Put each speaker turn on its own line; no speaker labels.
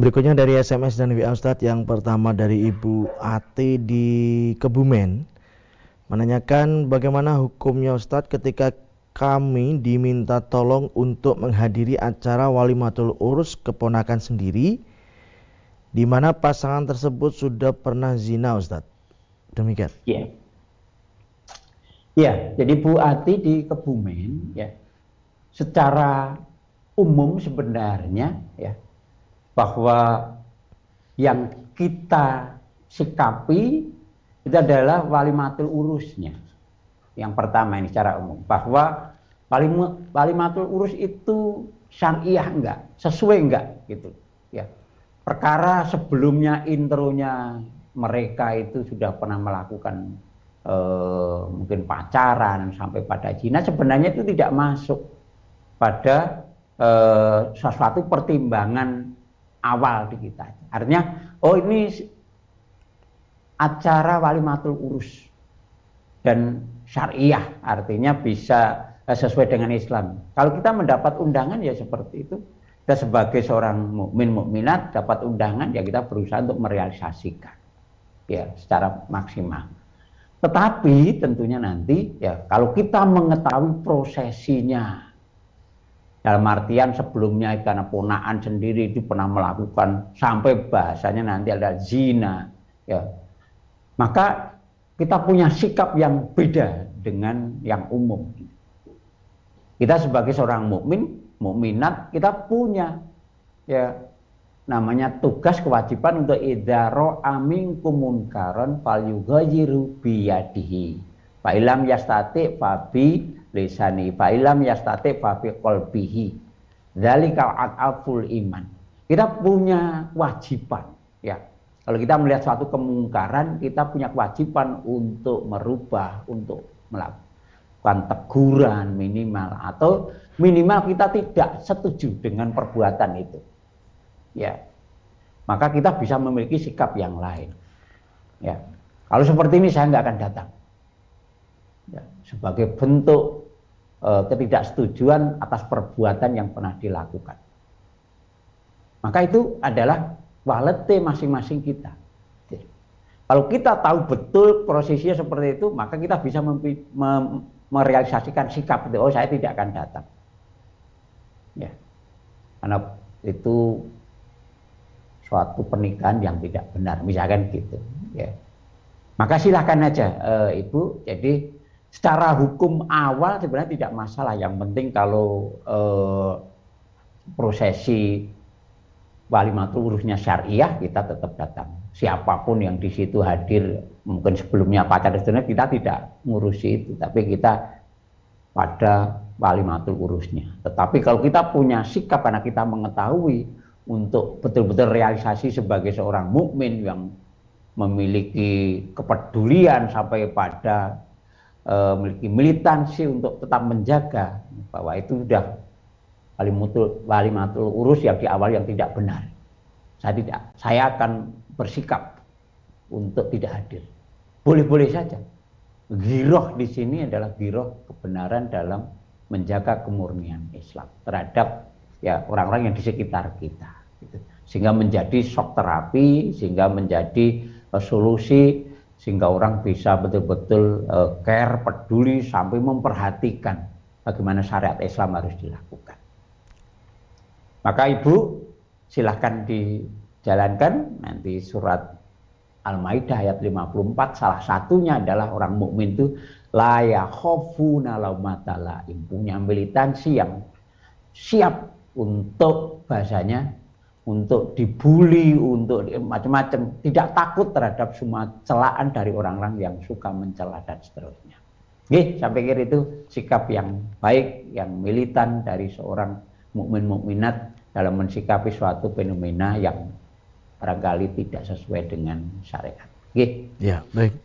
Berikutnya dari SMS dan WA Ustadz yang pertama dari Ibu Ati di Kebumen menanyakan bagaimana hukumnya Ustadz ketika kami diminta tolong untuk menghadiri acara walimatul urus keponakan sendiri di mana pasangan tersebut sudah pernah zina Ustadz. Demikian.
Iya. Ya, jadi Bu Ati di Kebumen ya secara umum sebenarnya ya bahwa yang kita sikapi itu adalah walimatul urusnya. Yang pertama ini secara umum bahwa walimatul urus itu syariah enggak, sesuai enggak gitu. Ya. Perkara sebelumnya intronya mereka itu sudah pernah melakukan eh, mungkin pacaran sampai pada zina sebenarnya itu tidak masuk pada eh, sesuatu pertimbangan awal di kita. Artinya, oh ini acara walimatul urus dan syariah, artinya bisa eh, sesuai dengan Islam. Kalau kita mendapat undangan ya seperti itu. Kita sebagai seorang mukmin mukminat dapat undangan ya kita berusaha untuk merealisasikan ya secara maksimal. Tetapi tentunya nanti ya kalau kita mengetahui prosesinya dalam artian sebelumnya karena ponaan sendiri itu pernah melakukan sampai bahasanya nanti ada zina ya. Maka kita punya sikap yang beda dengan yang umum. Kita sebagai seorang mukmin mukminat kita punya ya namanya tugas kewajiban untuk idaro amin kumunkaron fal yughayyiru biyadihi. Fa ilam yastati fabi lisani fa ilam yastati fa fi qalbihi. Dzalika aful iman. Kita punya kewajiban ya. Kalau kita melihat suatu kemungkaran kita punya kewajiban untuk merubah untuk melakukan teguran minimal atau minimal kita tidak setuju dengan perbuatan itu ya. Maka kita bisa memiliki sikap yang lain ya. Kalau seperti ini saya nggak akan datang ya, sebagai bentuk e, ketidaksetujuan atas perbuatan yang pernah dilakukan. Maka itu adalah walete masing-masing kita. Kalau kita tahu betul prosesnya seperti itu, maka kita bisa merealisasikan sikap itu. Oh, saya tidak akan datang. Ya. Karena itu suatu pernikahan yang tidak benar, misalkan gitu. Ya. Maka silahkan aja, e, Ibu. Jadi secara hukum awal sebenarnya tidak masalah. Yang penting kalau eh, prosesi walimatul urusnya syariah kita tetap datang. Siapa pun yang di situ hadir, mungkin sebelumnya pacar itu kita tidak ngurusi itu, tapi kita pada walimatul urusnya. Tetapi kalau kita punya sikap karena kita mengetahui untuk betul-betul realisasi sebagai seorang mukmin yang memiliki kepedulian sampai pada memiliki militansi untuk tetap menjaga bahwa itu sudah walimatul, walimatul urus yang di awal yang tidak benar. Saya tidak, saya akan bersikap untuk tidak hadir. Boleh-boleh saja. Giroh di sini adalah giroh kebenaran dalam menjaga kemurnian Islam terhadap ya orang-orang yang di sekitar kita. Gitu. Sehingga menjadi shock terapi, sehingga menjadi uh, solusi sehingga orang bisa betul-betul uh, care, peduli sampai memperhatikan bagaimana syariat Islam harus dilakukan. Maka Ibu silahkan dijalankan nanti surat Al-Maidah ayat 54 salah satunya adalah orang mukmin itu la yakhafuna punya militansi yang siap untuk bahasanya untuk dibully, untuk macam-macam, tidak takut terhadap semua celaan dari orang-orang yang suka mencela dan seterusnya. Oke, saya pikir itu sikap yang baik, yang militan dari seorang mukmin mukminat dalam mensikapi suatu fenomena yang barangkali tidak sesuai dengan syariat. Oke.
Ya, baik.